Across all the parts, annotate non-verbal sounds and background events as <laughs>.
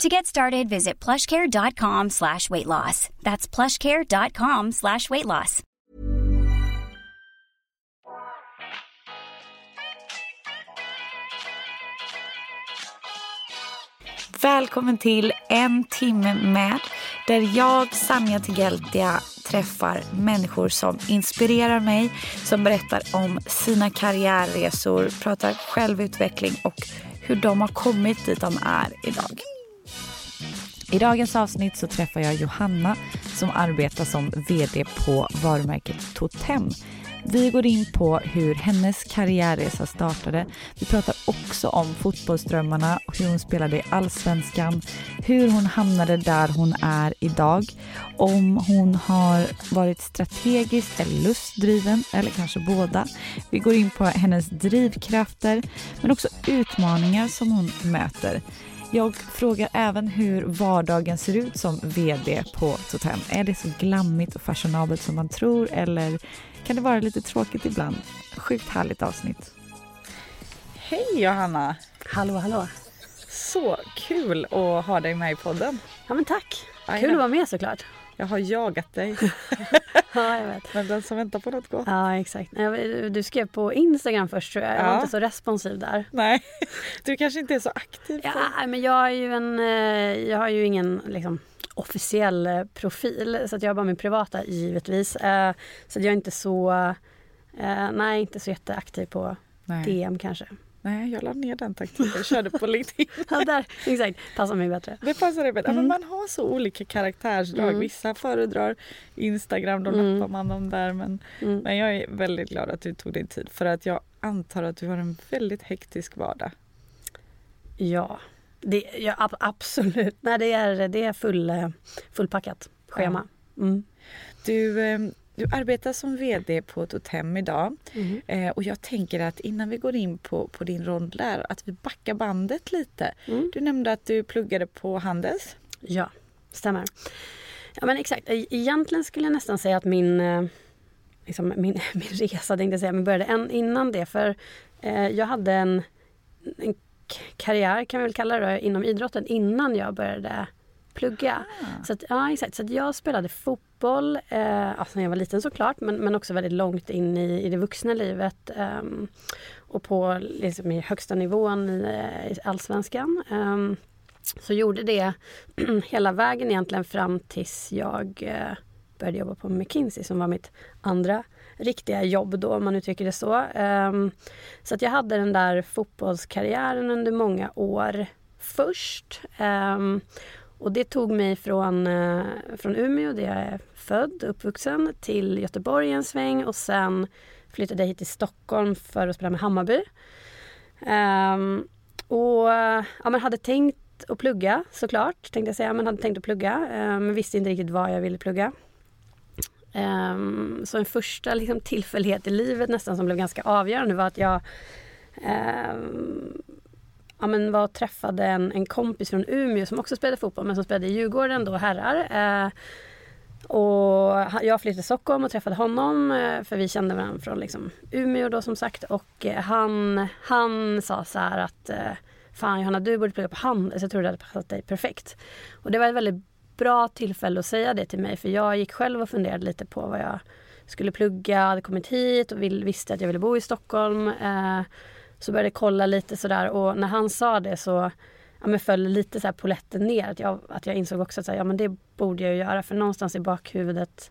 To get started, visit plushcare.com slash weight loss. That's plushcare.com slash weight loss. Välkommen till En timme med där jag, Sanja Tigeltia, träffar människor som inspirerar mig, som berättar om sina karriärresor, pratar självutveckling och hur de har kommit dit de är idag. I dagens avsnitt så träffar jag Johanna som arbetar som VD på varumärket Totem. Vi går in på hur hennes karriärresa startade. Vi pratar också om fotbollsdrömmarna, hur hon spelade i allsvenskan, hur hon hamnade där hon är idag, om hon har varit strategiskt eller lustdriven eller kanske båda. Vi går in på hennes drivkrafter men också utmaningar som hon möter. Jag frågar även hur vardagen ser ut som VD på Totem. Är det så glammigt och fashionabelt som man tror eller kan det vara lite tråkigt ibland? Sjukt härligt avsnitt. Hej Johanna! Hallå, hallå! Så kul att ha dig med i podden. Ja men tack! Kul att vara med såklart. Jag har jagat dig. <laughs> <laughs> ja, jag vet. Men den som väntar på något gott. Ja, exakt. Du skrev på Instagram först tror jag. Jag var inte så responsiv där. Nej, <laughs> du kanske inte är så aktiv. På... Ja, men jag, är ju en, eh, jag har ju ingen liksom, officiell eh, profil. Så jag har bara min privata givetvis. Eh, så jag är inte så, nej, inte så jätteaktiv på nej. DM kanske. Nej, jag la ner den taktiken. Jag körde på LinkedIn. <laughs> ja, där, exakt. Passar mig bättre. Det passar dig bättre. Mm. Men man har så olika karaktärsdrag. Mm. Vissa föredrar Instagram, då mm. nappar man dem där. Men, mm. men jag är väldigt glad att du tog din tid för att jag antar att du har en väldigt hektisk vardag. Ja, det, ja absolut. Nej, det är, det är full, eh, fullpackat schema. Ja. Mm. Du, ehm, du arbetar som VD på ett hotell idag mm. eh, och jag tänker att innan vi går in på, på din roll där att vi backar bandet lite. Mm. Du nämnde att du pluggade på Handels. Ja, stämmer. Ja men exakt, e-, egentligen skulle jag nästan säga att min, eh, liksom min, <laughs> min resa, tänkte jag säga, men började en, innan det för eh, jag hade en, en karriär kan vi väl kalla det inom idrotten innan jag började plugga. Ah. Så att, ja, exakt. Så jag spelade fotboll, eh, alltså när jag var liten såklart, men, men också väldigt långt in i, i det vuxna livet. Eh, och på liksom, i högsta nivån i, eh, i allsvenskan. Eh, så gjorde det <clears throat> hela vägen egentligen fram tills jag eh, började jobba på McKinsey som var mitt andra riktiga jobb då om man uttrycker det så. Um, så att jag hade den där fotbollskarriären under många år först. Ehm, och det tog mig från, eh, från Umeå där jag är född och uppvuxen till Göteborg en sväng och sen flyttade jag hit till Stockholm för att spela med Hammarby. Um, och ja, men hade tänkt att plugga såklart, tänkte jag säga. men hade tänkt att plugga um, men visste inte riktigt vad jag ville plugga. Um, så en första liksom, tillfällighet i livet nästan som blev ganska avgörande var att jag um, ja, men var och träffade en, en kompis från Umeå som också spelade fotboll men som spelade i Djurgården då, herrar. Eh, och jag flyttade till Stockholm och träffade honom eh, för vi kände varandra från liksom, Umeå då som sagt och eh, han, han sa så här att eh, Fan Johanna du borde plugga på Handels, jag tror det hade passat dig perfekt. Och det var ett väldigt bra tillfälle att säga det till mig för jag gick själv och funderade lite på vad jag skulle plugga, hade kommit hit och vill, visste att jag ville bo i Stockholm. Eh, så började jag kolla lite sådär och när han sa det så ja, men föll lite så här poletten ner. Att jag, att jag insåg också att så här, ja, men det borde jag göra för någonstans i bakhuvudet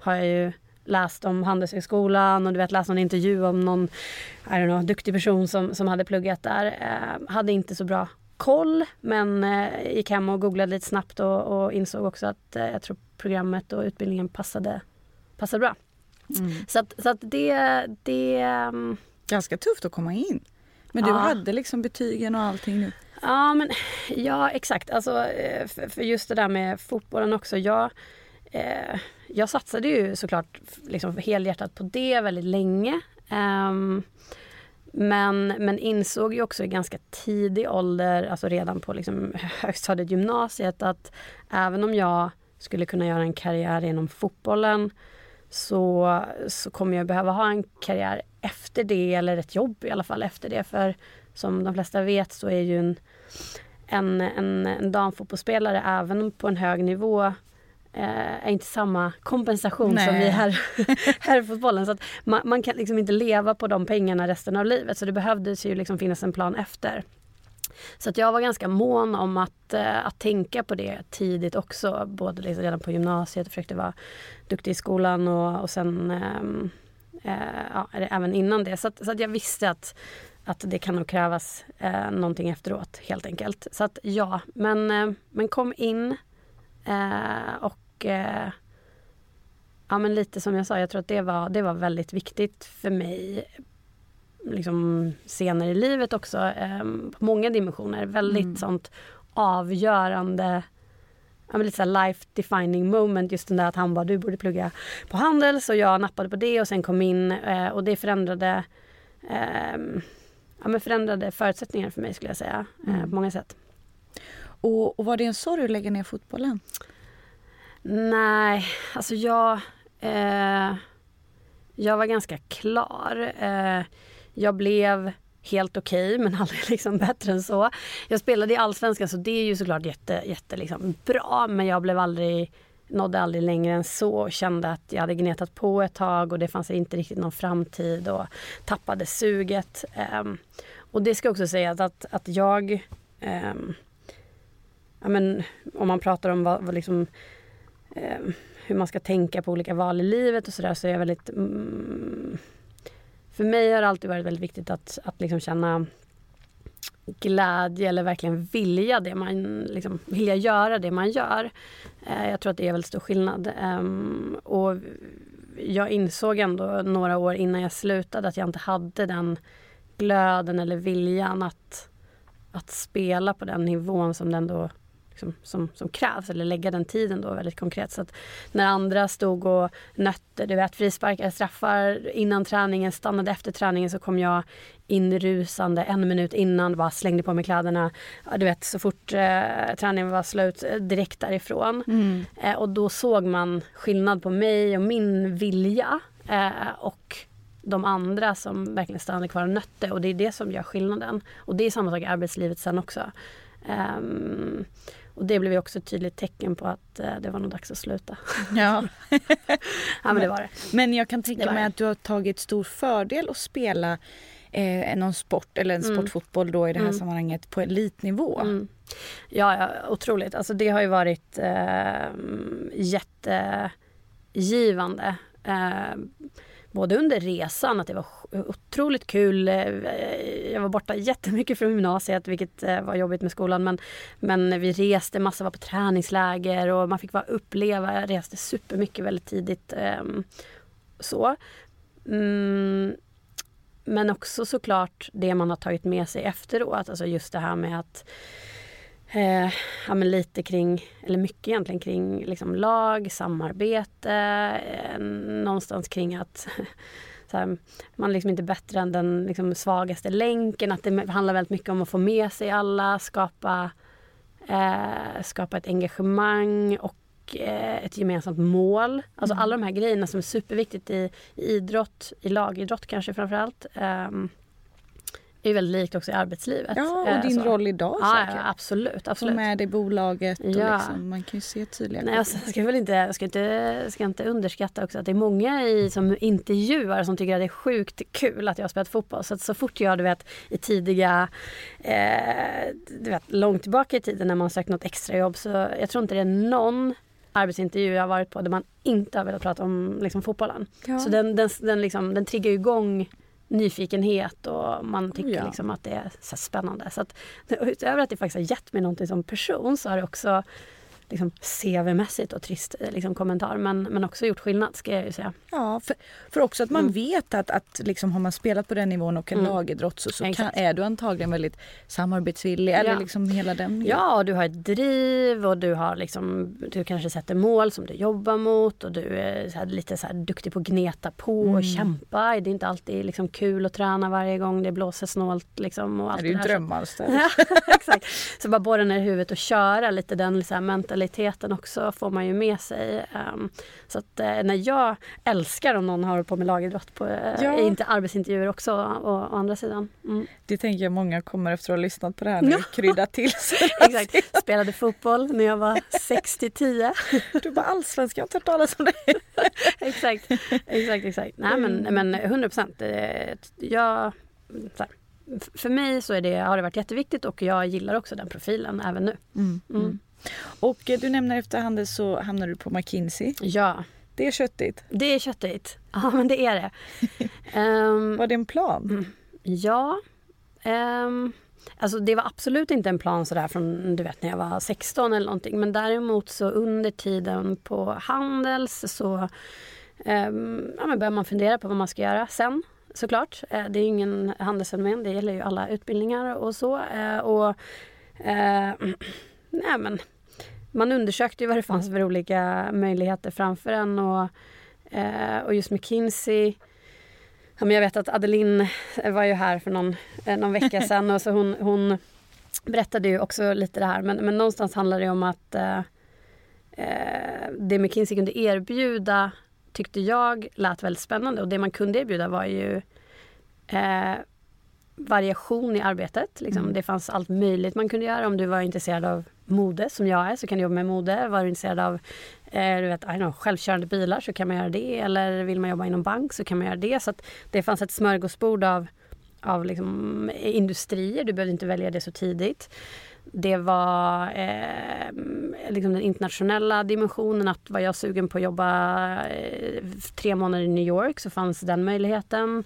har jag ju läst om Handelshögskolan och du vet läst någon intervju om någon I don't know, duktig person som, som hade pluggat där. Eh, hade inte så bra koll men eh, gick hem och googlade lite snabbt och, och insåg också att eh, jag tror programmet och utbildningen passade, passade bra. Mm. Så att, så att det, det um, Ganska tufft att komma in. Men du ja. hade liksom betygen och allting nu? Ja, men, ja exakt. Alltså, eh, för just det där med fotbollen också. Jag, eh, jag satsade ju såklart liksom helhjärtat på det väldigt länge. Um, men, men insåg ju också i ganska tidig ålder, alltså redan på liksom högstadiet gymnasiet att även om jag skulle kunna göra en karriär inom fotbollen så, så kommer jag behöva ha en karriär efter det eller ett jobb i alla fall efter det. För som de flesta vet så är ju en, en, en, en damfotbollsspelare även på en hög nivå eh, är inte samma kompensation Nej. som vi här, <laughs> här i fotbollen. Så att man, man, kan liksom inte leva på de pengarna resten av livet. Så det behövdes ju liksom finnas en plan efter. Så att jag var ganska mån om att, eh, att tänka på det tidigt också. Både liksom redan på gymnasiet, försökte vara duktig i skolan och, och sen äh, äh, ja, även innan det. Så, att, så att jag visste att, att det kan nog krävas eh, någonting efteråt helt enkelt. Så att ja, men, eh, men kom in eh, och eh, ja, men lite som jag sa, jag tror att det var, det var väldigt viktigt för mig liksom senare i livet också, eh, på många dimensioner. Väldigt mm. sånt avgörande ja, lite så life defining moment. Just den där att han bara, du borde plugga på Handels och jag nappade på det och sen kom in eh, och det förändrade eh, ja, men förändrade förutsättningar för mig skulle jag säga eh, mm. på många sätt. Och, och var det en sorg att lägga ner fotbollen? Nej, alltså jag... Eh, jag var ganska klar. Jag blev helt okej, okay, men <laughs> aldrig liksom bättre än så. Jag spelade i Allsvenskan så det är ju såklart jätte, jätte liksom bra men jag blev aldrig nådde aldrig längre än så och kände att jag hade gnetat på ett tag och det fanns inte riktigt någon framtid och tappade suget. Um, och det ska också sägas att, att jag um, ja, men, om man pratar om vad, vad liksom um, hur man ska tänka på olika val i livet och sådär så är jag väldigt... Mm, för mig har det alltid varit väldigt viktigt att, att liksom känna glädje eller verkligen vilja det man, liksom, vilja göra det man gör. Eh, jag tror att det är väldigt stor skillnad. Eh, och jag insåg ändå några år innan jag slutade att jag inte hade den glöden eller viljan att, att spela på den nivån som den då liksom, som, som krävs eller lägga den tiden då väldigt konkret. Så att när andra stod och nötte, du vet frisparkar, straffar innan träningen, stannade efter träningen så kom jag inrusande en minut innan, bara slängde på mig kläderna. Du vet så fort eh, träningen var slut, eh, direkt därifrån. Mm. Eh, och då såg man skillnad på mig och min vilja. Eh, och de andra som verkligen stannade kvar och nötte och det är det som gör skillnaden. Och det är samma sak i arbetslivet sen också. Um, och det blev också ett tydligt tecken på att eh, det var nog dags att sluta. Ja. <laughs> ja men <laughs> det var det. Men jag kan tänka mig att du har tagit stor fördel att spela eh, någon sport eller en mm. sportfotboll då i det här mm. sammanhanget på elitnivå. Mm. Ja, ja, otroligt. Alltså det har ju varit eh, jättegivande. Eh, både under resan, att det var otroligt kul. Eh, jag var borta jättemycket från gymnasiet vilket eh, var jobbigt med skolan men, men vi reste massa, var på träningsläger och man fick bara uppleva. Jag reste supermycket väldigt tidigt. Ehm, så. Mm, men också såklart det man har tagit med sig efteråt. Alltså just det här med att eh, ja, men lite kring, eller mycket egentligen kring liksom lag, samarbete, eh, någonstans kring att <laughs> här, man är liksom inte bättre än den liksom, svagaste länken. Att det handlar väldigt mycket om att få med sig alla, skapa, eh, skapa ett engagemang och eh, ett gemensamt mål. Alltså mm. alla de här grejerna som är superviktigt i, i idrott, i lagidrott kanske framförallt. Um, är väldigt likt också i arbetslivet. Ja, och din så. roll idag ja, säkert. Ja, absolut. absolut. Få med dig bolaget. Och ja. liksom, man kan ju se tydliga Nej, alltså, jag ska väl inte, ska inte, ska inte underskatta också att det är många i, som intervjuar som tycker att det är sjukt kul att jag har spelat fotboll. Så att så fort jag du vet, i tidiga, eh, du vet, långt tillbaka i tiden när man sökt något extrajobb så jag tror inte det är någon arbetsintervju jag har varit på där man inte har velat prata om liksom, fotbollen. Ja. Så den, den, den, liksom, den triggar igång nyfikenhet och man tycker ja. liksom att det är så spännande. Så att, utöver att det faktiskt har gett mig någonting som person så har det också liksom, CV-mässigt och trist eh, liksom, kommentar. Men, men också gjort skillnad ska jag ju säga. Ja, för, för också att man mm. vet att, att liksom, har man spelat på den nivån och en mm. lagidrott så, så kan, är du antagligen väldigt samarbetsvillig. Ja. Eller liksom hela den. Ja, du har ett driv och du, har liksom, du kanske sätter mål som du jobbar mot och du är så här, lite så här, duktig på att gneta på och mm. kämpa. Det är inte alltid liksom, kul att träna varje gång det blåser snålt. Liksom, och allt det är ju drömmanställd. <laughs> exakt. Så bara borra ner huvudet och köra lite den liksom, mentaliteten också får man ju med sig. Um, så att uh, när jag älskar om någon har på med lagidrott på uh, ja. inte arbetsintervjuer också å, å andra sidan. Mm. Det tänker jag många kommer efter att ha lyssnat på det här nu <laughs> krydda till sig. Exakt. Spelade fotboll när jag var 6-10. <laughs> Du bara allsvensk, jag har inte hört talas om det. <laughs> exakt, exakt, exakt. Nej men, men 100 procent. Jag, för mig så är det, har det varit jätteviktigt och jag gillar också den profilen även nu. Mm, mm. Och eh, du nämner efter handel så hamnar du på McKinsey. Ja. Det är köttigt. Det är köttigt. Ja men det är det. um, <laughs> var det en plan? Mm. Ja. Um, alltså det var absolut inte en plan sådär från du vet när jag var 16 eller någonting. Men däremot så under tiden på Handels så um, ja, men började man fundera på vad man ska göra sen såklart. Uh, det är ingen handelsfenomen, det gäller ju alla utbildningar och så. Uh, och uh, <clears throat> nej men man undersökte ju vad det fanns för olika möjligheter framför en och, och just McKinsey Ja, men jag vet att Adeline var ju här för någon, eh, någon vecka <laughs> sedan och så hon, hon berättade ju också lite det här men, men någonstans handlar det om att eh, eh, det McKinsey kunde erbjuda tyckte jag lät väldigt spännande och det man kunde erbjuda var ju eh, variation i arbetet. Liksom. Mm. Det fanns allt möjligt man kunde göra om du var intresserad av mode som jag är så kan du jobba med mode. Var du intresserad av eh, du vet, know, självkörande bilar så kan man göra det. Eller vill man jobba inom bank så kan man göra det. Så det fanns ett smörgåsbord av, av liksom eh, industrier. Du behövde inte välja det så tidigt. Det var eh, liksom den internationella dimensionen. Att var jag sugen på att jobba eh, tre månader i New York så fanns den möjligheten.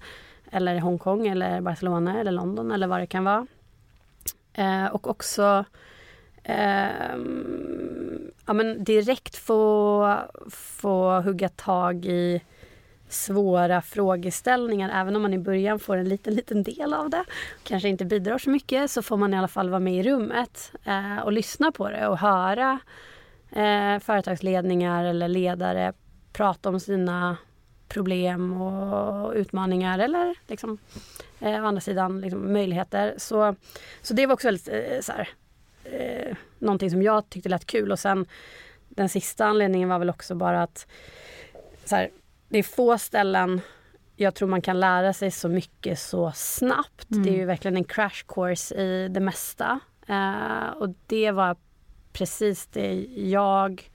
Eller Hongkong eller Barcelona eller London eller vad det kan vara. Eh, och också eh, ja, men direkt få, få hugga tag i svåra frågeställningar. Även om man i början får en liten, liten del av det. Kanske inte bidrar så mycket så får man i alla fall vara med i rummet eh, och lyssna på det och höra eh, företagsledningar eller ledare prata om sina problem och utmaningar eller liksom, eh, å andra sidan liksom, möjligheter. Så, så det var också väldigt eh, så här, eh, någonting som jag tyckte lät kul. Och sen den sista anledningen var väl också bara att här, det är få ställen jag tror man kan lära sig så mycket så snabbt. Mm. Det är ju verkligen en crash course i det mesta. Eh, och det var precis det jag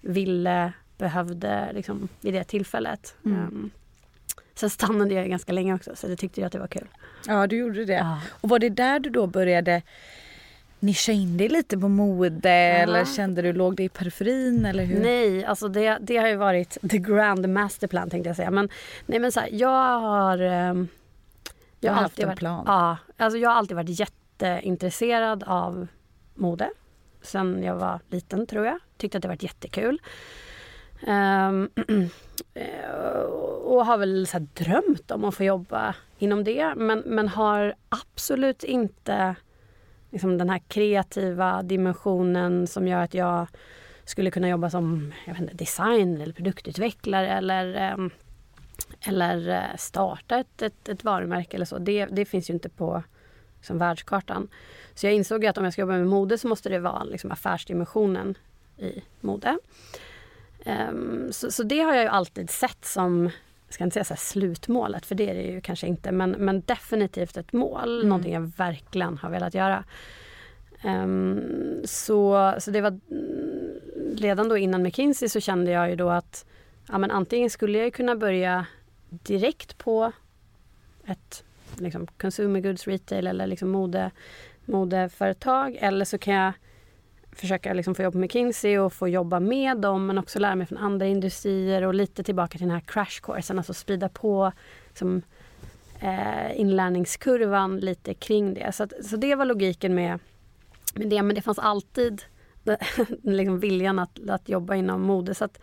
ville, behövde liksom, vid det tillfället. Mm. Um, sen stannade jag ganska länge också så det tyckte jag att det var kul. Ja, du gjorde det. Ja. Och var det där du då började nischa in dig lite på mode ja. eller kände du låg det i periferin eller hur? Nej, alltså det, det har ju varit the grand masterplan tänkte jag säga. Men, nej men så här, jag har... Um, jag har haft en varit, plan? Ja, alltså jag har alltid varit jätteintresserad av mode. Sen jag var liten tror jag. Tyckte att det varit jättekul. Um, <clears throat> och har väl så drömt om att få jobba inom det men, men har absolut inte liksom den här kreativa dimensionen som gör att jag skulle kunna jobba som jag vet inte, design eller produktutvecklare eller, eh, eller eh, starta ett, ett, ett, varumärke eller så. Det, det finns ju inte på liksom, världskartan. Så jag insåg att om jag ska jobba med mode så måste det vara liksom, affärsdimensionen i mode. Um, så, så, det har jag ju alltid sett som jag ska inte säga så slutmålet, för det är det ju kanske inte, men, men definitivt ett mål. Mm. Någonting jag verkligen har velat göra. Um, så, så det var redan då innan McKinsey så kände jag ju då att ja, men antingen skulle jag kunna börja direkt på ett liksom, consumer goods retail eller liksom mode, modeföretag eller så kan jag försöka liksom få jobb på McKinsey och få jobba med dem men också lära mig från andra industrier och lite tillbaka till den här crash coursen, alltså sprida på liksom, eh, inlärningskurvan lite kring det. Så, att, så det var logiken med, med det. Men det fanns alltid <laughs> liksom viljan att, att jobba inom mode. Så att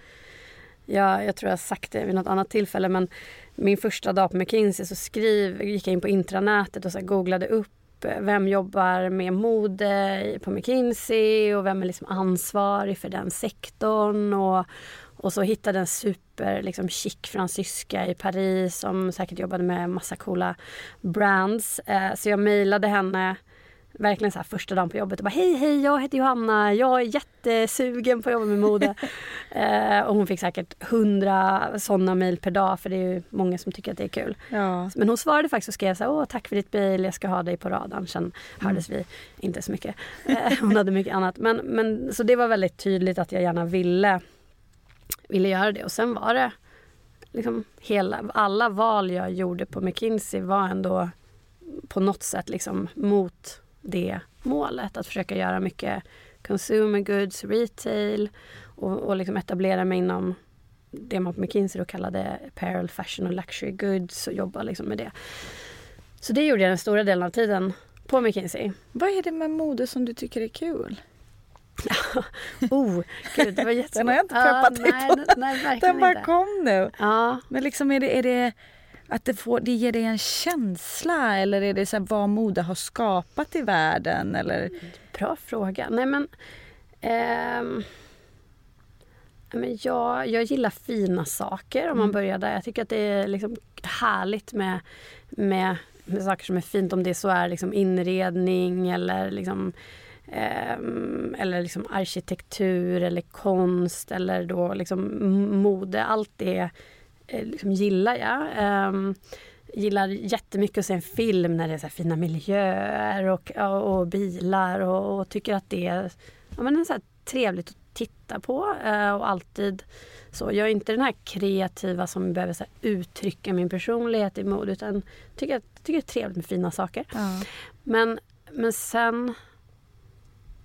jag, jag tror jag har sagt det vid något annat tillfälle men min första dag på McKinsey så skriv, gick jag in på intranätet och så googlade upp Typ, eh, vem jobbar med mode på McKinsey och vem är liksom ansvarig för den sektorn. Och, och så hittade en super liksom, chic fransyska i Paris som säkert jobbade med massa coola brands. Eh, så jag mejlade henne verkligen så här första dagen på jobbet och bara hej hej jag heter Johanna, jag är jättesugen på att jobba med mode. <laughs> eh, och hon fick säkert hundra sådana mejl per dag för det är ju många som tycker att det är kul. Ja. Men hon svarade faktiskt och skrev så här, åh tack för ditt mejl, jag ska ha dig på radarn. Sen mm. hördes vi inte så mycket. Eh, hon hade mycket annat. Men, men, så det var väldigt tydligt att jag gärna ville, ville göra det och sen var det liksom hela, alla val jag gjorde på McKinsey var ändå på något sätt liksom mot det målet. Att försöka göra mycket consumer goods, retail och, och liksom etablera mig inom det man på McKinsey då kallade apparel, fashion och luxury goods och jobba liksom med det. Så det gjorde jag den stora delen av tiden på McKinsey. Vad är det med mode som du tycker är kul? <laughs> oh, gud, det var jättesvårt. <laughs> Den har jag inte preppat uh, dig nej, på. Nej, den bara kom nu. Ja. Men liksom är det, är det att det, får, det ger dig en känsla eller är det så vad mode har skapat i världen? Eller? Bra fråga. Nej men, eh, men jag, jag gillar fina saker om man mm. börjar där. Jag tycker att det är liksom härligt med, med, med saker som är fint. Om det så är liksom inredning eller liksom eh, eller liksom arkitektur eller konst eller då liksom mode. Allt det liksom gillar jag. Um, gillar jättemycket att se en film när det är så fina miljöer och, och, och bilar och, och, tycker att det är, ja, men så trevligt att titta på. Uh, och alltid så. Jag är inte den här kreativa som behöver så uttrycka min personlighet i mode utan tycker, tycker det är trevligt med fina saker. Ja. Men, men sen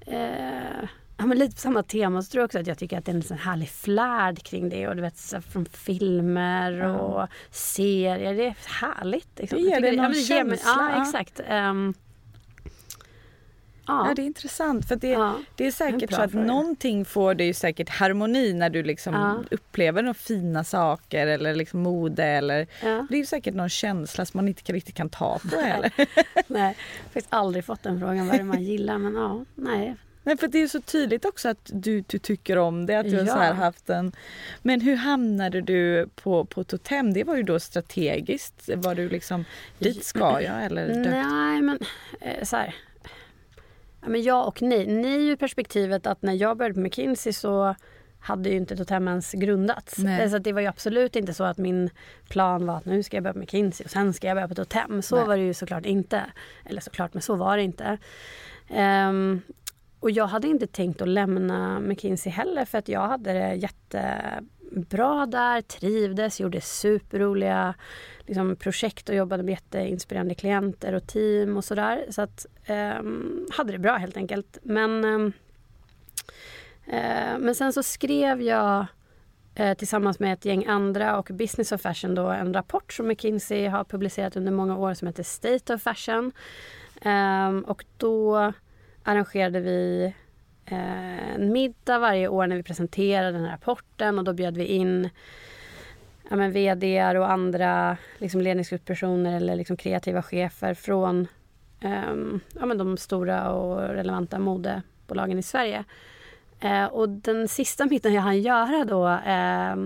uh, Ja, men lite på samma tema så tror jag också att jag tycker att det är en sån härlig flärd kring det. Och du vet, så från filmer ja. och serier. Det är härligt. Liksom. Det ger dig någon det, känsla. ja, exakt. Um, Ja. ja. det är intressant. För det, ja. det är säkert så att fråga. någonting får dig säkert harmoni när du liksom ja. upplever några fina saker eller liksom mode. Eller, Det är säkert någon känsla som man inte riktigt kan ta på heller. <laughs> nej, jag har faktiskt aldrig fått den frågan vad det är man gillar. Men ja, nej, Nej, för det är så tydligt också att du, du tycker om det. Att du ja. har så här haft en... Men hur hamnade du på, på Totem? Det var ju då strategiskt. Var du liksom, dit ska jag eller? Döpt? Nej, men eh, så här. Ja, men ja och nej. Nej ur perspektivet att när jag började på McKinsey så hade ju inte Totem ens grundats. Nej. Så det var ju absolut inte så att min plan var att nu ska jag börja på McKinsey och sen ska jag börja på Totem. Så Nej. var det ju såklart inte. Eller såklart, men så var det inte. Um, och jag hade inte tänkt att lämna McKinsey heller för att jag hade det jättebra där, trivdes, gjorde superroliga liksom, projekt och jobbade med jätteinspirerande klienter och team och sådär. Så att eh, hade det bra helt enkelt. Men, ehm, eh, men sen så skrev jag eh, tillsammans med ett gäng andra och Business of Fashion då en rapport som McKinsey har publicerat under många år som heter State of Fashion. Um, och då arrangerade vi eh, en middag varje år när vi presenterade den här rapporten och då bjöd vi in ja, men VD och andra liksom ledningsgruppspersoner eller liksom kreativa chefer från um, ja, men de stora och relevanta modebolagen i Sverige. Uh, och den sista <laughs> middagen jag hann göra då eh,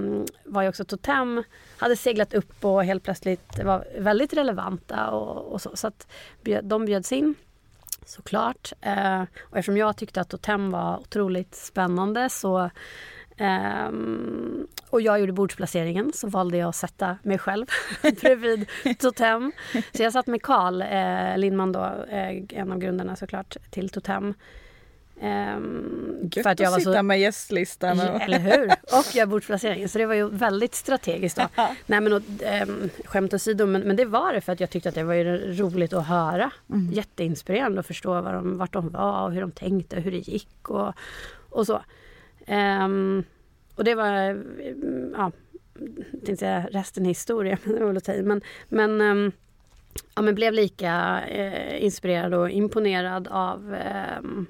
var ju också Totem hade seglat upp och helt plötsligt var väldigt relevanta och, och så. Så att de bjöds in såklart. Eh, och eftersom jag tyckte att Totem var otroligt spännande så eh, och jag gjorde bordsplaceringen så valde jag att sätta mig själv <laughs> bredvid Totem. Så jag satt med Karl eh, Lindman då, eh, en av grundarna såklart till Totem. Um, Gött för att, jag att var sitta så... med gästlistan. Och... Eller hur! Och göra. Så det var ju väldigt strategiskt. Då. Nej, men, och, um, skämt åsido, men, men det var det för att jag tyckte att det var roligt att höra. Mm. Jätteinspirerande att förstå var de, vart de var och hur de tänkte och hur det gick och, och så. Um, och det var, ja, tänkte säga resten är historia, <laughs> men det var att ta i. Men, men, um, ja, men blev lika eh, inspirerad och imponerad av um,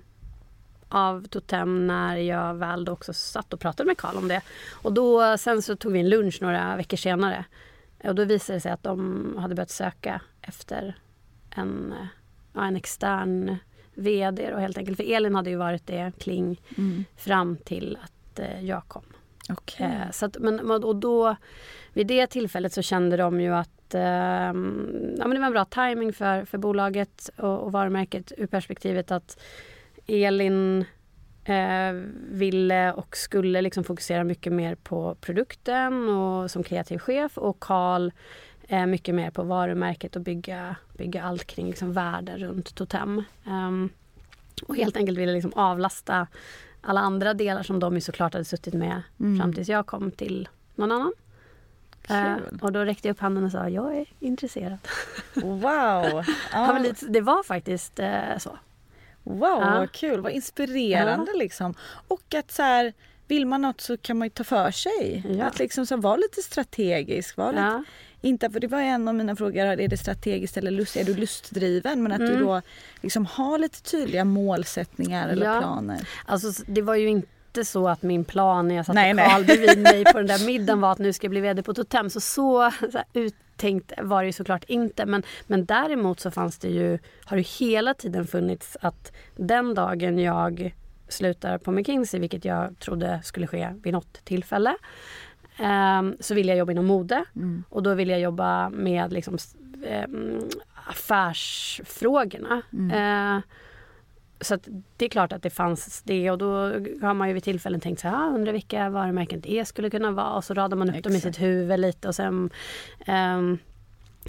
av Totem när jag väl också satt och pratade med Karl om det. Och då, sen så tog vi en lunch några veckor senare. Och då visade det sig att de hade börjat söka efter en, ja, en extern VD och helt enkelt. För Elin hade ju varit det kling mm. fram till att eh, jag kom. Okay. Eh, så att, men, och då, vid det tillfället så kände de ju att eh, ja, men det var en bra timing för, för bolaget och, och varumärket ur perspektivet att Elin eh, ville och skulle liksom fokusera mycket mer på produkten och som kreativ chef och Karl eh, mycket mer på varumärket och bygga, bygga allt kring liksom värden runt Totem. Um, och helt enkelt ville liksom avlasta alla andra delar som de ju såklart hade suttit med mm. fram tills jag kom till någon annan. Uh, och då räckte jag upp handen och sa jag är intresserad. Wow! <laughs> ja. det var faktiskt uh, så. Wow, ja. vad kul, vad inspirerande ja. liksom. Och att så här, vill man något så kan man ju ta för sig. Ja. Att liksom så vara lite strategisk. Var lite, inte, för det var en av mina frågor, är det strategiskt eller lust, är du lustdriven? Men att mm. du då liksom har lite tydliga målsättningar eller planer. Alltså det var ju inte så att min plan när jag satte Karl bredvid mig på den där <laughs> middagen var att nu ska jag bli VD på Totem. Så så, så ut, tänkt var det såklart inte. Men, men däremot så fanns det ju, har det hela tiden funnits att den dagen jag slutar på McKinsey, vilket jag trodde skulle ske vid något tillfälle, eh, så vill jag jobba inom mode. Mm. Och då vill jag jobba med liksom, eh, affärsfrågorna. Mm. Eh, så det är klart att det fanns det och då har man ju vid tillfällen tänkt så här, ah, undrar vilka varumärken det skulle kunna vara och så radar man upp Exakt. dem i sitt huvud lite och sen um,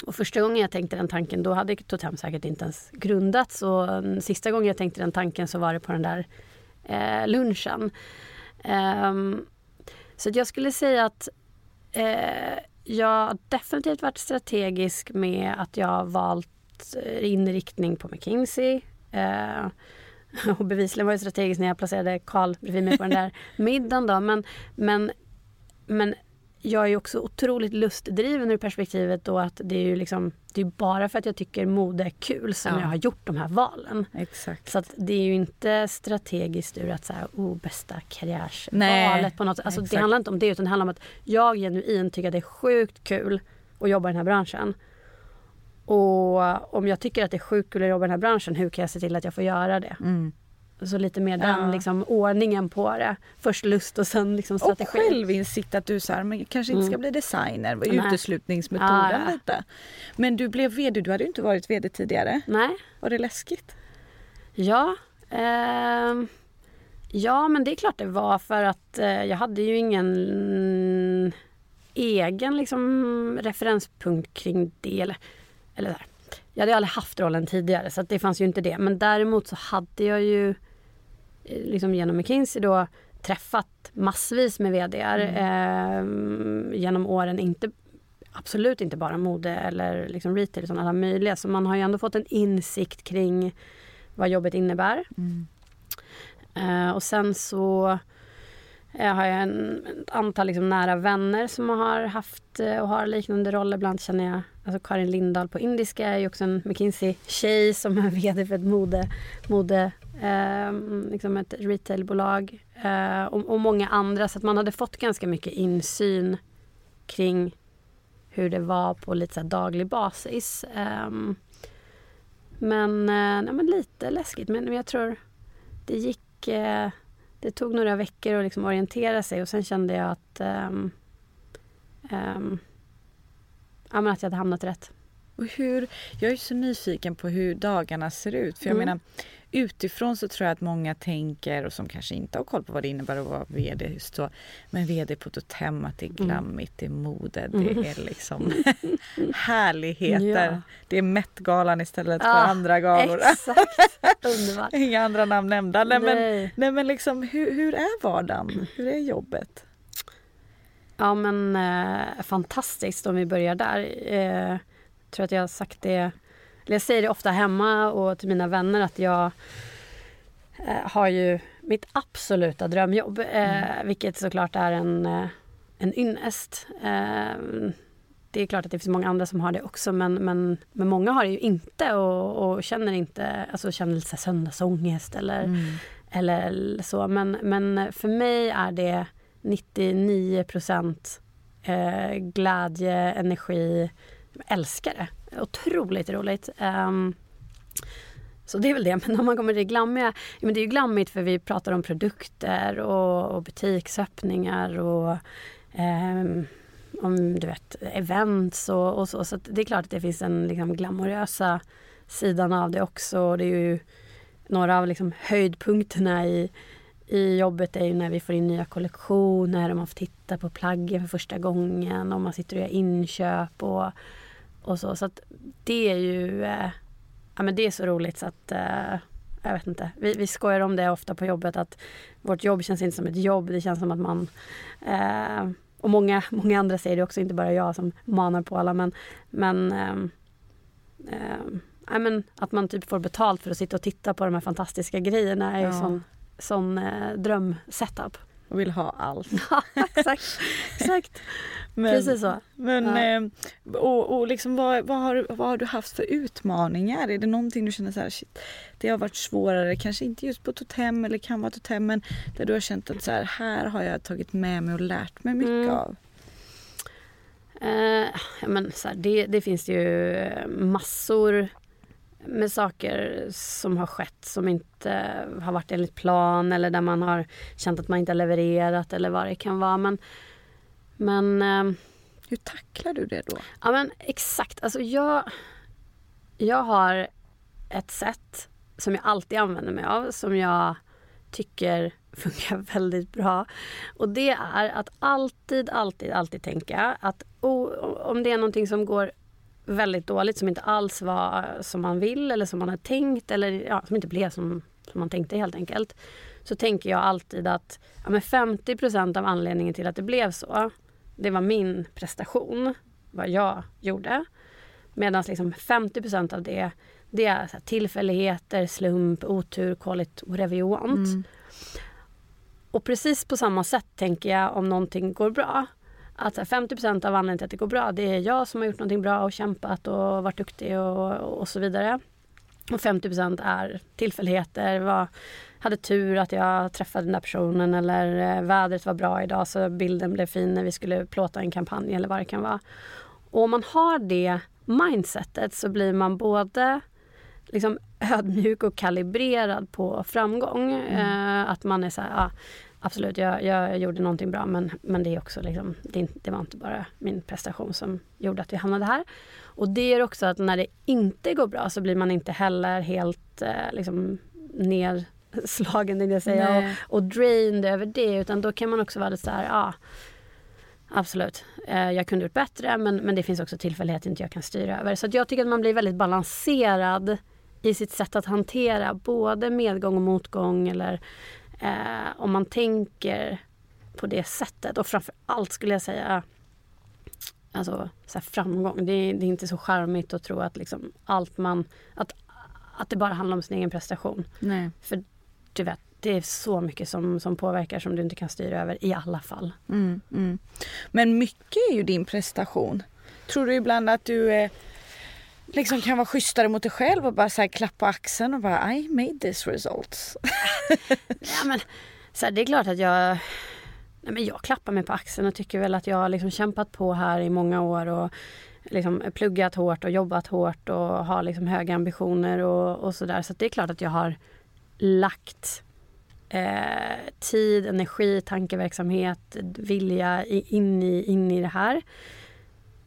och första gången jag tänkte den tanken då hade Totem säkert inte ens grundats och sista gången jag tänkte den tanken så var det på den där eh, lunchen. Um, så jag skulle säga att eh, jag definitivt varit strategisk med att jag har valt eh, inriktning på McKinsey. Eh, <laughs> Och bevisligen var det strategiskt när jag placerade Karl bredvid mig på den där <laughs> middagen. Då. Men, men, men jag är också otroligt lustdriven ur perspektivet då att det är ju liksom, det är bara för att jag tycker mode är kul som ja. jag har gjort de här valen. Exakt. Så att det är ju inte strategiskt ur att säga oh, bästa karriärsvalet på något sätt. Alltså det handlar inte om det utan det handlar om att jag genuint tycker att det är sjukt kul att jobba i den här branschen. Och om jag tycker att det är sjukt kul att jobba i den här branschen, hur kan jag se till att jag får göra det? Mm. Så lite mer den ja. liksom, ordningen på det. Först lust och sen liksom strategi. Och självinsikt att du så här, men kanske inte ska mm. bli designer, var uteslutningsmetoden ja, lite. Men du blev VD, du hade ju inte varit VD tidigare. Nej. Var det läskigt? Ja. Eh, ja men det är klart det var för att eh, jag hade ju ingen egen liksom, referenspunkt kring det. Eller, eller där. Jag hade aldrig haft rollen tidigare så det fanns ju inte det. Men däremot så hade jag ju eh, liksom genom McKinsey då träffat massvis med VDR mm. eh, genom åren. Inte, absolut inte bara mode eller liksom retail utan alla möjliga. Så man har ju ändå fått en insikt kring vad jobbet innebär. Mm. Eh, och sen så jag har jag en, ett antal liksom nära vänner som har haft eh, och har liknande roller. Bland känner jag alltså Karin Lindahl på Indiska är ju också en McKinsey-tjej som är <laughs> VD för ett mode, mode eh, liksom ett retailbolag. Eh, och, och, många andra. Så att man hade fått ganska mycket insyn kring hur det var på lite så daglig basis. Eh, men, eh, nej, men lite läskigt. Men, men jag tror det gick eh, det tog några veckor att liksom orientera sig och sen kände jag att, ehm, ehm, ja, att jag hade hamnat rätt. Och hur, jag är så nyfiken på hur dagarna ser ut. För jag mm. menar, utifrån så tror jag att många tänker, och som kanske inte har koll på vad det innebär att vara VD, just så, men VD på Totem, att det är mm. glammigt, det är mode, det mm. är liksom <laughs> härligheter. Ja. Det är Met-galan istället ja, för andra galor. Exakt, underbart. <laughs> Inga andra namn nämnda. Nej, nej. Men, nej, men liksom, hur, hur är vardagen? Hur är jobbet? Ja men eh, fantastiskt om vi börjar där. Eh, tror att jag har sagt det jag säger det ofta hemma och till mina vänner att jag eh, har ju mitt absoluta drömjobb. Eh, mm. Vilket såklart är en, eh, en ynnest. Eh, det är klart att det finns många andra som har det också men, men, men många har det ju inte och, och känner inte, alltså känner lite söndagsångest eller mm. eller så. Men, men för mig är det 99 procent glädje, energi. Jag älskar det. Otroligt roligt. Ehm, så det är väl det. <laughs> Men om man kommer till det glammiga. Men det är ju glammigt för vi pratar om produkter och, och butiksöppningar och um, om du vet, events och, och så. Så det är klart att det finns en liksom, glamorösa sidan av det också. Det är ju några av liksom, höjdpunkterna i, i jobbet är ju när vi får in nya kollektioner och man får titta på plaggen för första gången och man sitter och gör inköp och, och så. Så det är ju eh, ja, men det är så roligt så att eh, jag vet inte. Vi, vi skojar om det ofta på jobbet att vårt jobb känns inte som ett jobb. Det känns som att man eh, och många, många andra säger det också, inte bara jag som manar på alla. Men, men, äh, äh, men att man typ får betalt för att sitta och titta på de här fantastiska grejerna är ju ja. sån, sån äh, drömsetup. Och vill ha allt. <laughs> ja, exakt. exakt. Men, Precis så. Men, ja. eh, och, och liksom vad, vad, har, vad har du haft för utmaningar? Är det någonting du känner så här, shit, det har varit svårare, kanske inte just på Totem eller kan vara Totem, men där du har känt att så här, här har jag tagit med mig och lärt mig mycket mm. av? Eh, men så här, det, det finns ju massor med saker som har skett som inte har varit enligt plan eller där man har känt att man inte har levererat eller vad det kan vara. Men, men eh, hur tacklar du det då? Ja men exakt. Alltså jag, jag har ett sätt som jag alltid använder mig av som jag tycker <laughs> funkar väldigt bra. Och det är att alltid, alltid, alltid tänka att oh, om det är någonting som går väldigt dåligt som inte alls var som man vill eller som man har tänkt eller ja, som inte blev som, som man tänkte helt enkelt. Så tänker jag alltid att ja, men 50% av anledningen till att det blev så det var min prestation, vad jag gjorde. Medan liksom 50% av det, det är så tillfälligheter, slump, otur, call it whatever you want. Mm. Och precis på samma sätt tänker jag om någonting går bra. Att 50% av anledningen till att det går bra, det är jag som har gjort någonting bra och kämpat och varit duktig och, och så vidare. Och 50% är tillfälligheter. Var, hade tur att jag träffade den där personen eller eh, vädret var bra idag så bilden blev fin när vi skulle plåta en kampanj eller vad det kan vara. Och om man har det mindsetet så blir man både liksom ödmjuk och kalibrerad på framgång. Mm. Eh, att man är så här, ja, absolut jag, jag gjorde någonting bra men, men det är också liksom, det, det, var inte bara min prestation som gjorde att vi hamnade här. Och det är också att när det inte går bra så blir man inte heller helt eh, liksom, nedslagen, jag säga, och, och drained över det. Utan då kan man också vara lite så här, ja Absolut. Eh, jag kunde gjort bättre men, men det finns också tillfälligheter inte jag kan styra över. Så jag tycker att man blir väldigt balanserad i sitt sätt att hantera både medgång och motgång eller eh, om man tänker på det sättet. Och framför allt skulle jag säga alltså, så framgång. Det är, det är, inte så charmigt att tro att liksom allt man... Att, att det bara handlar om sin egen prestation. Nej. För du vet, det är så mycket som, som påverkar som du inte kan styra över i alla fall. Mm, mm. Men mycket är ju din prestation. Tror du ibland att du är liksom kan vara schysstare mot dig själv och bara så här klappa axeln och bara I made this results. <laughs> ja, men, så här, det är klart att jag Nej, men jag klappar mig på axeln och tycker väl att jag har liksom kämpat på här i många år och liksom pluggat hårt och jobbat hårt och har liksom höga ambitioner och, och sådär. Så det är klart att jag har lagt eh, tid, energi, tankeverksamhet, vilja in i, in i det här.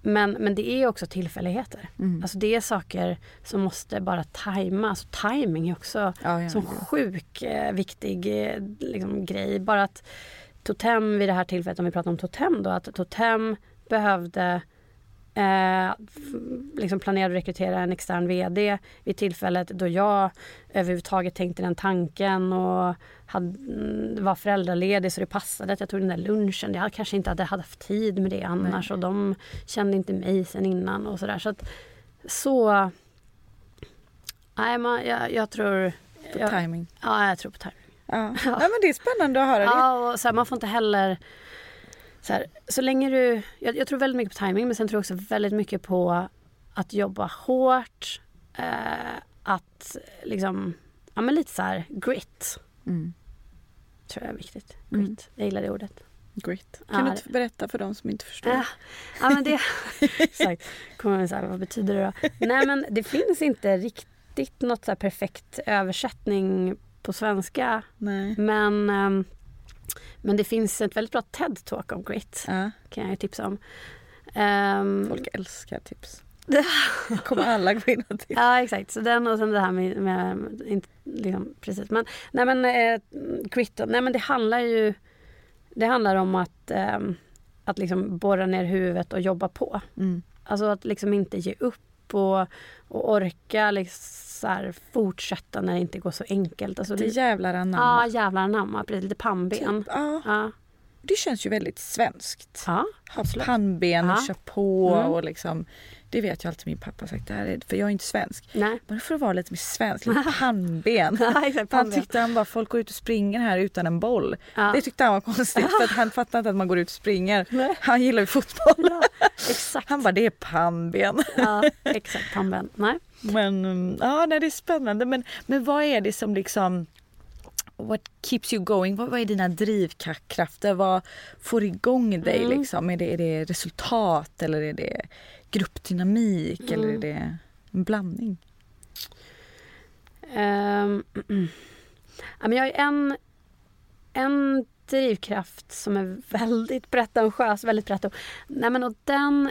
Men, men det är också tillfälligheter. Mm. Alltså det är saker som måste bara tajma. Alltså timing är också ja, ja, så ja. sjuk eh, viktig eh, liksom, grej. Bara att Totem vid det här tillfället, om vi pratar om Totem då, att Totem behövde eh, liksom planerade att rekrytera en extern VD vid tillfället då jag överhuvudtaget tänkte den tanken och hade, mm, var föräldraledig så det passade att jag tog den där lunchen. Jag kanske inte hade haft tid med det annars Nej. och de kände inte mig sen innan och sådär. Så att så... Nej, man, jag, jag tror... På jag, timing? Ja, jag tror på timing. Ja. <laughs> ja. men det är spännande att höra. Ja, och så här, man får inte heller så, här, så länge du... Jag, jag, tror väldigt mycket på timing men sen tror jag också väldigt mycket på att jobba hårt. Eh, att liksom... Ja men lite så här grit. Mm. Tror jag är viktigt. Mm. Grit. Jag gillar det ordet. Grit. Ja, Kan du det- inte berätta för de som inte förstår? Ja, ja men det... <laughs> Exakt. Kommer man säga, vad betyder det då? Nej men det finns inte riktigt något så perfekt översättning på svenska. Nej. Men, ehm, men det finns ett väldigt bra TED-talk om grit. Ja, Kan jag tipsa om. Ehm, folk älskar tips. <laughs> kommer alla gå in och tipsa. Ja exakt, så den och sen det här med, med inte, liksom, precis. Men, nej men eh, grit, nej men det handlar ju Det handlar om att, eh, att liksom borra ner huvudet och jobba på. Mm. Alltså att liksom inte ge upp och, och orka liksom fortsätta när det inte går så enkelt. Alltså, Det det, jävlar ja, anamma. jävlar anamma. Precis, lite pannben. Typ, ja, Ja, det känns ju väldigt svenskt. ja, absolut. pannben och Ja. kör på Mm. och liksom Det vet ju alltid min pappa sagt, det här är, för jag är inte svensk. Nej. Men för att vara lite mer svensk, <laughs> lite pannben. <laughs> Ja, exakt, Han tyckte han bara, folk går ut och springer här utan en boll. Ja. Det tyckte han var konstigt för att han <laughs> fattar inte att man går ut och springer. Nej. Han gillar ju fotboll. Exakt. Han bara, det är pannben. Ja, exakt, pannben. Nej. Men mm, ja, nej, det är spännande. Men, men vad är det som liksom What keeps you going? Vad, vad är dina drivkrafter? Vad får igång dig? Mm. Liksom? Är, det, är det resultat eller är det gruppdynamik eller är Mm. det en blandning? Ehm, <clears throat> ja, men jag har en, en drivkraft som är väldigt pretentiös. Väldigt pretentiös. Nej, men och den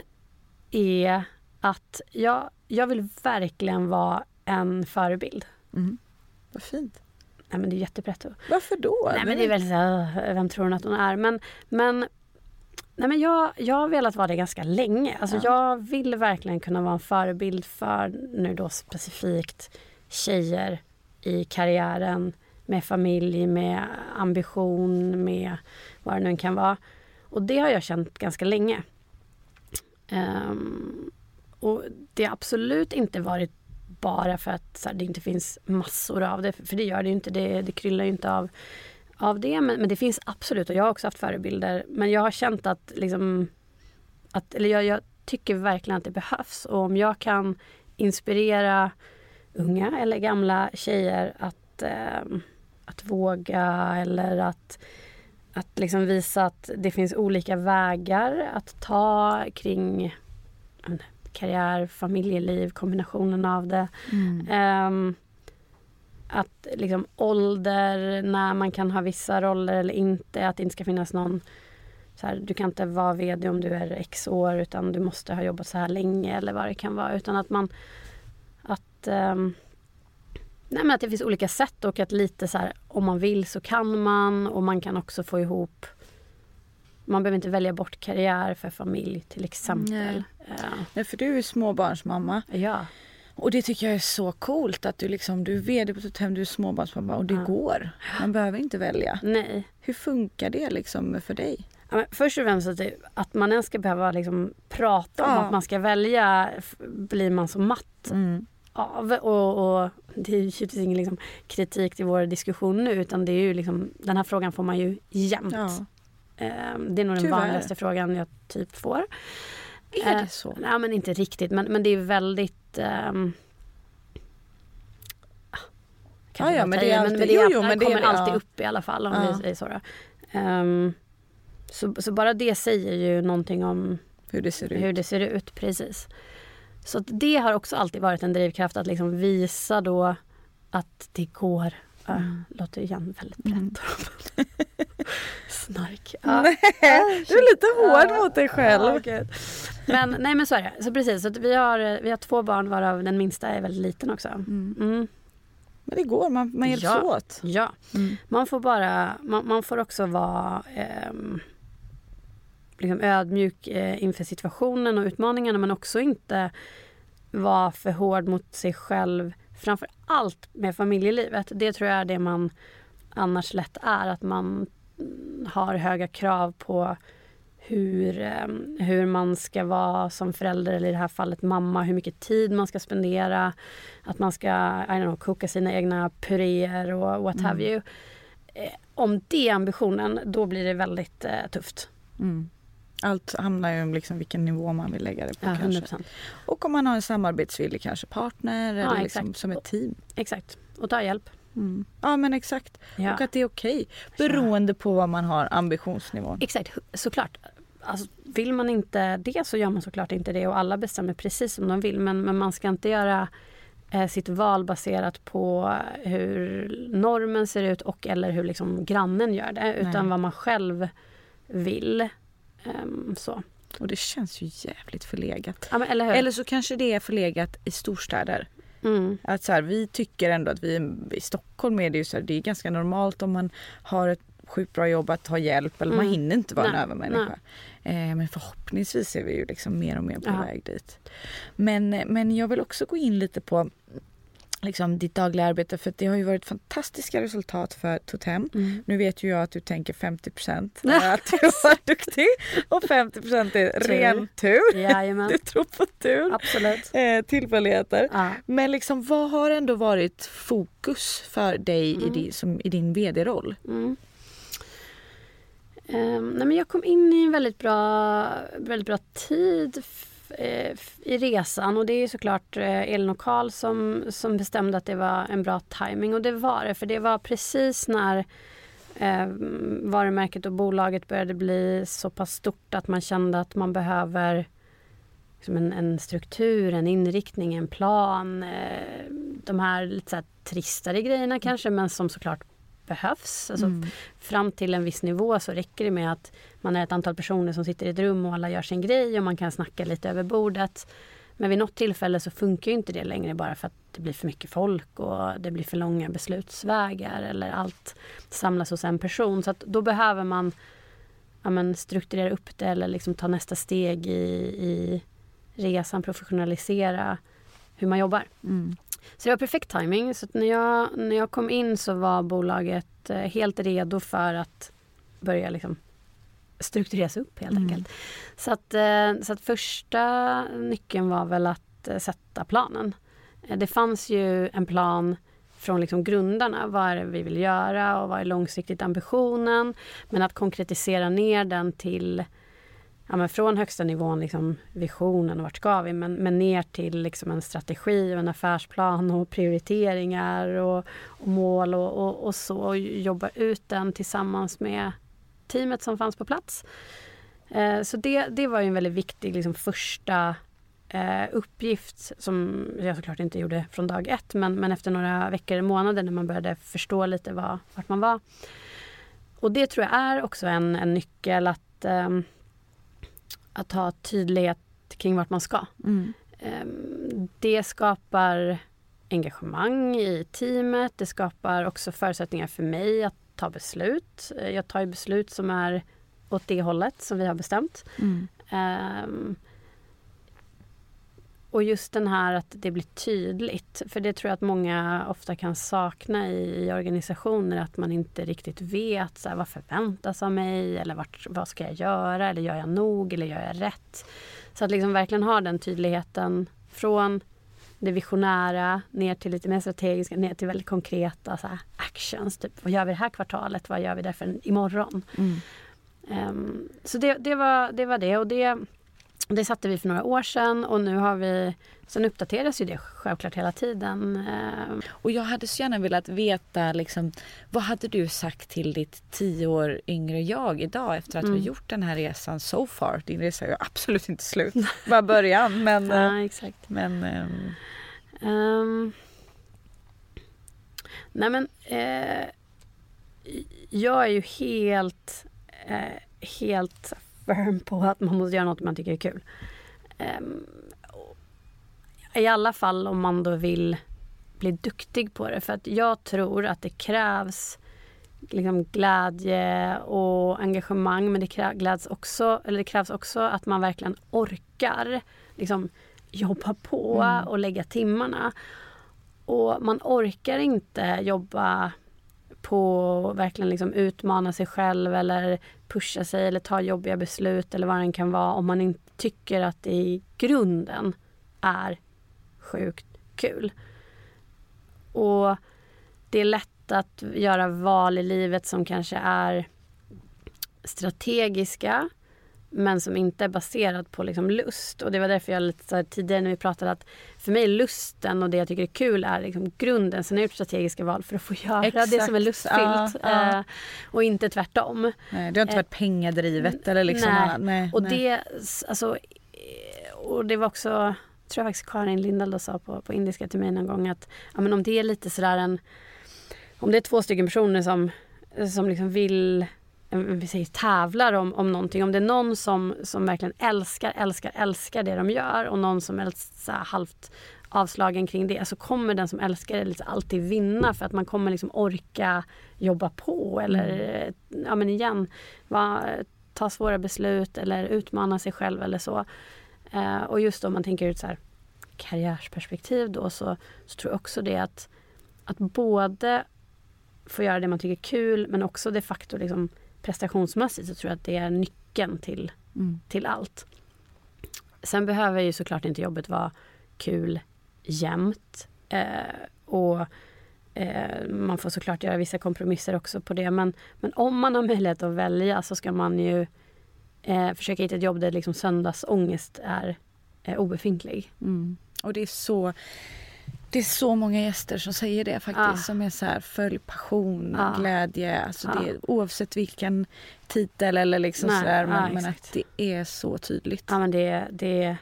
är att jag, jag vill verkligen vara en förebild. Mm. Vad fint. Nej, men det är jättepretto. Varför då? Nej, men det är väl så vem tror hon att hon är? Men, men, nej, men jag, jag har velat vara det ganska länge. Alltså, Ja. Jag vill verkligen kunna vara en förebild för nu då specifikt tjejer i karriären med familj, med ambition, med vad det nu kan vara. Och det har jag känt ganska länge. Ehm, och det har absolut inte varit bara för att så här, det inte finns massor av det, för det gör det ju inte. Det, det kryllar ju inte av, av det. Men, men det finns absolut, och jag har också haft förebilder. Men jag har känt att, liksom, att eller jag, jag tycker verkligen att det behövs. Och om jag kan inspirera unga eller gamla tjejer att, eh, att våga eller att, att liksom visa att det finns olika vägar att ta kring karriär, familjeliv, kombinationen av det. Mm. Ehm, att liksom ålder, när man kan ha vissa roller eller inte. Att det inte ska finnas någon... Så här, du kan inte vara VD om du är x år utan du måste ha jobbat så här länge eller vad det kan vara. Utan att man... Att, ehm, nej men att det finns olika sätt och att lite så här, om man vill så kan man och man kan också få ihop man behöver inte välja bort karriär för familj till exempel. Nej. Nej, för du är småbarnsmamma ja. och det tycker jag är så coolt att du liksom, du är VD på ett hem, du är småbarnsmamma och det Ja. går. Man behöver inte välja. Nej. Hur funkar det liksom för dig? Ja, först och främst att, det, att man ens ska behöva liksom prata om Ja. att man ska välja blir man så matt Mm. av. Och, och det är ju givetvis ingen liksom kritik till vår diskussion nu utan det är ju liksom, den här frågan får man ju jämt. Ehm, det är nog den Tyvärr. vanligaste frågan jag typ får. Är det så? Nej men inte riktigt men, men det är väldigt ehm, kanske Ja, ja, men det är alltid- men jo, jo, men det kommer det, alltid ja. upp i alla fall om Ja. vi säger så. Ehm, så. Så bara det säger ju någonting om Hur det ser ut? hur det ser ut. Precis. Så det har också alltid varit en drivkraft att liksom visa då att det går. Uh, låter igen väldigt Mm. brett. <laughs> Snark. Nej, du är lite hård mot dig själv. Gud. men nej men så är det. Så precis, så vi, har, vi har två barn varav den minsta är väldigt liten också. Mm. Mm. Men det går, man, man hjälps Ja. åt. Ja, Mm. man får bara, man, man får också vara ehm, liksom ödmjuk eh, inför situationen och utmaningarna men också inte vara för hård mot sig själv. Framför allt med familjelivet. Det tror jag är det man annars lätt är. Att man mm, har höga krav på hur, ehm, hur man ska vara som förälder, eller i det här fallet mamma, hur mycket tid man ska spendera. Att man ska I don't know, koka sina egna puréer och what have Mm. you. Eh, om det är ambitionen, då blir det väldigt eh, tufft. Mm. Allt handlar ju om liksom vilken nivå man vill lägga det på Ja, kanske. 100%. Och om man har en samarbetsvillig kanske partner eller liksom som ett team. Exakt. Och ta hjälp. Mm. Ja men exakt. Ja. Och att det är okej. Beroende på vad man har ambitionsnivån. Exakt, såklart. Alltså, vill man inte det så gör man såklart inte det och alla bestämmer precis som de vill. Men, men man ska inte göra eh, sitt val baserat på hur normen ser ut och eller hur liksom grannen gör det. Utan Nej. vad man själv vill. Ehm, så. Och det känns ju jävligt förlegat. Ja, eller? Eller så kanske det är förlegat i storstäder. Mm. Att så här, vi tycker ändå att vi i Stockholm är det ju så här, det är ganska normalt om man har ett sjukt bra jobb att ha hjälp eller man Mm. hinner inte vara Nej, en övermänniska. Eh, men förhoppningsvis är vi ju liksom mer och mer på Ja. väg dit. Men, men jag vill också gå in lite på liksom, ditt dagliga arbete för det har ju varit fantastiska resultat för Totem. Mm. Nu vet ju jag att du tänker 50 <laughs> är att du var duktig och 50% är ren tur. Jajamän, <laughs> Du tror på tur, absolut. eh, tillfälligheter. Ja. Men liksom, vad har ändå varit fokus för dig i, Mm. din, som, i din vd-roll? Mm. Ehm, nej men jag kom in i en väldigt bra, väldigt bra tid eh, i resan och det är såklart eh, Elin och Karl som, som bestämde att det var en bra timing och det var det för det var precis när eh, varumärket och bolaget började bli så pass stort att man kände att man behöver liksom en, en struktur, en inriktning, en plan. Eh, de här lite så här tristare grejerna kanske men som såklart behövs. Alltså, Mm. Fram till en viss nivå så räcker det med att man är ett antal personer som sitter i ett rum och alla gör sin grej och man kan snacka lite över bordet. Men vid något tillfälle så funkar inte det längre bara för att det blir för mycket folk och det blir för långa beslutsvägar eller allt samlas hos en person. Så då behöver man ja, men, strukturera upp det eller liksom ta nästa steg i, i resan, professionalisera hur man jobbar. Mm. Så det var perfekt timing. Så när, jag, när jag kom in så var bolaget eh, helt redo för att börja liksom struktureras upp helt Mm. enkelt. Så att, eh, så att första nyckeln var väl att eh, sätta planen. Det fanns ju en plan från liksom grundarna. Vad är det vi vill göra och vad är långsiktigt ambitionen? Men att konkretisera ner den till ja, men från högsta nivån, liksom visionen och vart ska vi, men, men ner till liksom en strategi och en affärsplan och prioriteringar och, och mål och, och, och så. Och jobba ut den tillsammans med teamet som fanns på plats. Eh, så det, det var ju en väldigt viktig liksom, första eh, uppgift som jag såklart inte gjorde från dag ett men, men efter några veckor, månader när man började förstå lite vad, vart man var. Och det tror jag är också en, en nyckel att ehm, att ha tydlighet kring vart man ska. Mm. Ehm, Det skapar engagemang i teamet. Det skapar också förutsättningar för mig att ta beslut. Eh, Jag tar ju beslut som är åt det hållet som vi har bestämt. Mm. Och just den här att det blir tydligt. För det tror jag att många ofta kan sakna i, i organisationer. Att man inte riktigt vet så här, vad förväntas av mig eller vart, vad ska jag göra eller gör jag nog eller gör jag rätt? Så att liksom verkligen ha den tydligheten från det visionära ner till lite mer strategiska, ner till väldigt konkreta så här, actions. Typ, vad gör vi det här kvartalet? Vad gör vi därför imorgon? Mm. Ehm, så det, det, var, det var det och det, det satte vi för några år sedan och nu har vi, sen uppdateras ju det självklart hela tiden. Ehm, Och jag hade så gärna velat veta liksom, vad hade du sagt till ditt tio år yngre jag idag efter att Mm. vi gjort den här resan so far? Din resa är ju absolut inte slut, <laughs> bara början. Men, eh, ja, exakt. men ehm, Ehm, nej men, eh, jag är ju helt, eh, helt firm på att man måste göra något man tycker är kul. Och I alla fall om man då vill bli duktig på det. För att jag tror att det krävs liksom glädje och engagemang men det krä- gläds också, eller det krävs också att man verkligen orkar liksom, jobba på Mm. och lägga timmarna. Och man orkar inte jobba på att verkligen liksom utmana sig själv eller pusha sig eller ta jobbiga beslut eller vad det kan vara om man inte tycker att det i grunden är sjukt kul. Och det är lätt att göra val i livet som kanske är strategiska men som inte är baserad på liksom lust. Och det var därför jag lite tidigare när vi pratade att för mig lusten och det jag tycker är kul är liksom grunden. Sen har jag gjort strategiska val för att få göra Exakt. det som är lustfyllt. Ja, ja. Eh, och inte tvärtom. Nej, det har inte Eh, varit pengadrivet eller liksom nej. annat. Nej, Och nej. det, alltså, eh, och det var också, tror jag faktiskt Karin Lindahl sa på, på indiska till mig någon gång att ja, men om det är lite sådär en, om det är två stycken personer som, som liksom vill vi säger tävlar om, om någonting. Om det är någon som, som verkligen älskar, älskar, älskar det de gör och någon som är så här halvt avslagen kring det så kommer den som älskar det liksom alltid vinna för att man kommer liksom orka jobba på eller eh, ja men igen va, ta svåra beslut eller utmana sig själv eller så. Eh, och just om man tänker ett så här karriärsperspektiv då så, så tror jag också det att, att både få göra det man tycker är kul men också de facto liksom prestationsmässigt så tror jag att det är nyckeln till, Mm. till allt. Sen behöver ju såklart inte jobbet vara kul jämt. Eh, och eh, man får såklart göra vissa kompromisser också på det. Men, men om man har möjlighet att välja så ska man ju eh, försöka hitta ett jobb där liksom söndagsångest är eh, obefintlig. Mm. Och det är så det är så många gäster som säger det faktiskt. Ah. Som är så här, följ passion, Ah. glädje. Alltså Ah. det, oavsett vilken titel eller liksom Nej, sådär. Men, ah, men att det är så tydligt. Ja, men det, det,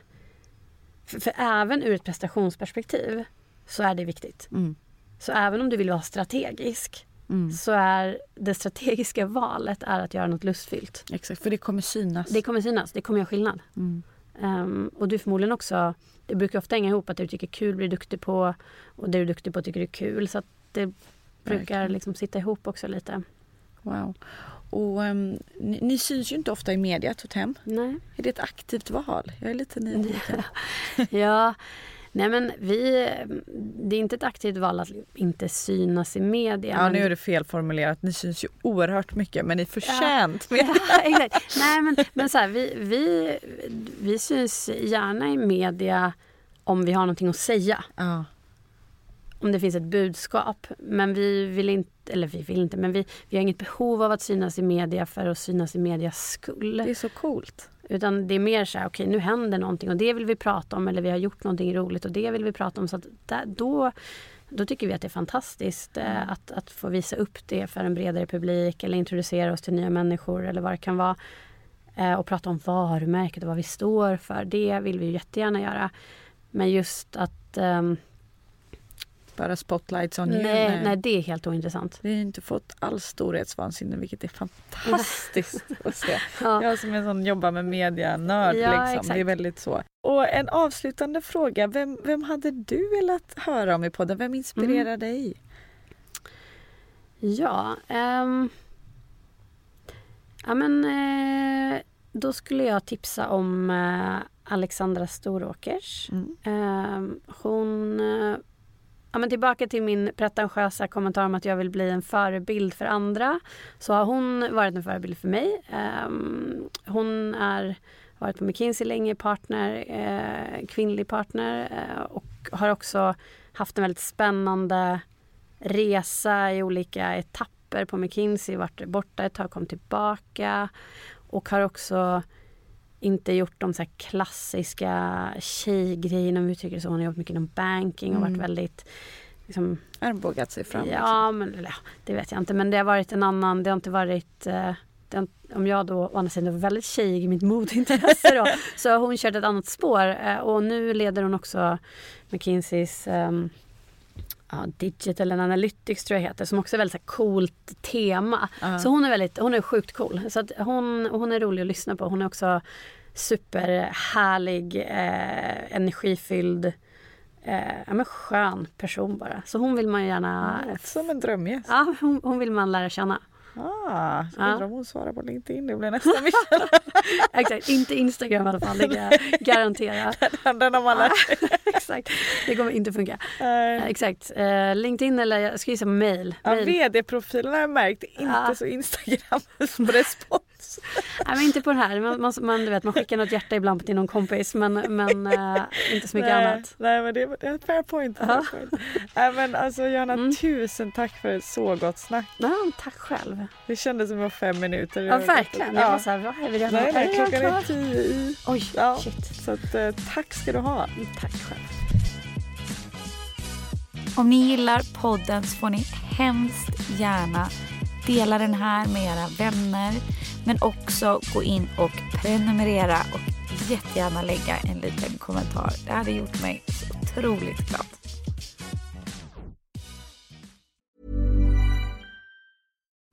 för, för även ur ett prestationsperspektiv så är det viktigt. Mm. Så även om du vill vara strategisk Mm. så är det strategiska valet är att göra något lustfyllt. Exakt, för det kommer synas. Det kommer synas, det kommer göra skillnad. Mm. Ehm, och du förmodligen också, det brukar ofta hänga ihop att det du tycker är kul blir du duktig på och det du är duktig på tycker du är kul. Så det brukar liksom sitta ihop också lite. Wow. Och ehm, ni, ni syns ju inte ofta i media, Totem. Nej. Är det ett aktivt val? Jag är lite nyfiken. <laughs> Ja, nej men vi, det är inte ett aktivt val att inte synas i media. Ja, men- nu är det felformulerat. Ni syns ju oerhört mycket, men ni är förtjänt. <laughs> Ja, exakt. Nej men, men så här, vi, vi, vi syns gärna i media om vi har någonting att säga. Ja. Om det finns ett budskap. Men vi vill inte, eller vi vill inte, men vi, vi har inget behov av att synas i media för att synas i medias skull. Det är så coolt. Utan det är mer så här, okej nu händer någonting och det vill vi prata om eller vi har gjort någonting roligt och det vill vi prata om. Så att där, då, då tycker vi att det är fantastiskt eh, att, att få visa upp det för en bredare publik eller introducera oss till nya människor eller vad det kan vara. Eh, och prata om varumärket och vad vi står för. Det vill vi jättegärna göra. Men just att ehm, Bara spotlights on you. nej, nej, det är helt ointressant. Vi har inte fått alls storhetsvansinne vilket är fantastiskt <laughs> att se. Ja. Jag som är en sån jobbar med media-nörd Ja, liksom. exakt. Det är väldigt så. Och en avslutande fråga. Vem, vem hade du velat höra om i podden? Vem inspirerar dig? Ja, ehm, ja men eh, då skulle jag tipsa om eh, Alexandra Storåkers. Mm. Ehm, hon... Ja, men tillbaka till min pretentiösa kommentar om att jag vill bli en förebild för andra. Så har hon varit en förebild för mig. Ehm, hon är varit på McKinsey länge, partner, eh, kvinnlig partner eh, och har också haft en väldigt spännande resa i olika etapper på McKinsey, varit borta ett tag, kom tillbaka och har också inte gjort de så klassiska tjejgrejerna om vi uttrycker så. Hon har jobbat mycket inom banking och Mm. varit väldigt liksom, Armbågat sig fram. Ja, men det vet jag inte. Men det har varit en annan, det har inte varit eh, inte- om jag då å andra sidan var väldigt tjejig i mitt modintresse då, <laughs> så har hon kört ett annat spår eh, och nu leder hon också McKinseys ehm, ja, Digital and Analytics tror jag heter, som också är väldigt så coolt tema. Ja. Så hon är väldigt, hon är sjukt cool. Så att hon, hon är rolig att lyssna på. Hon är också superhärlig, eh, energifylld, eh, ja, men skön person bara. Så hon vill man gärna... Som en drömgäst. Ja, hon, hon vill man lära känna. Ah, Ja. undrar om hon svarar på LinkedIn. Det blir nästa mission. <laughs> Exakt, inte Instagram i alla fall, det kan jag <laughs> garantera. Den har man lärt sig. Exakt, det kommer inte funka. Eh, exakt, eh, LinkedIn eller jag ska gissa mail. Ja, mail. VD-profilen har jag märkt, inte Ja. så Instagram <laughs> respons. <laughs> Nej, men inte på den här. Man, man, man, du vet, man skickar något hjärta ibland till någon kompis men, men äh, inte så mycket nej, annat. Nej men det, det är ett fair point. Fair point. Nej, men alltså Johanna, mm. tusen tack för ett så gott snack. Ja, tack själv. Det kändes som det var fem minuter. Ja verkligen. Jag var så här, vad är det? Nej, nej, klockan är tio i. Oj, ja, shit. Så att, eh, tack ska du ha. Tack själv. Om ni gillar podden så får ni hemskt gärna dela den här med era vänner men också gå in och prenumerera och jättegärna lägga en liten kommentar. Det hade gjort mig så otroligt glad.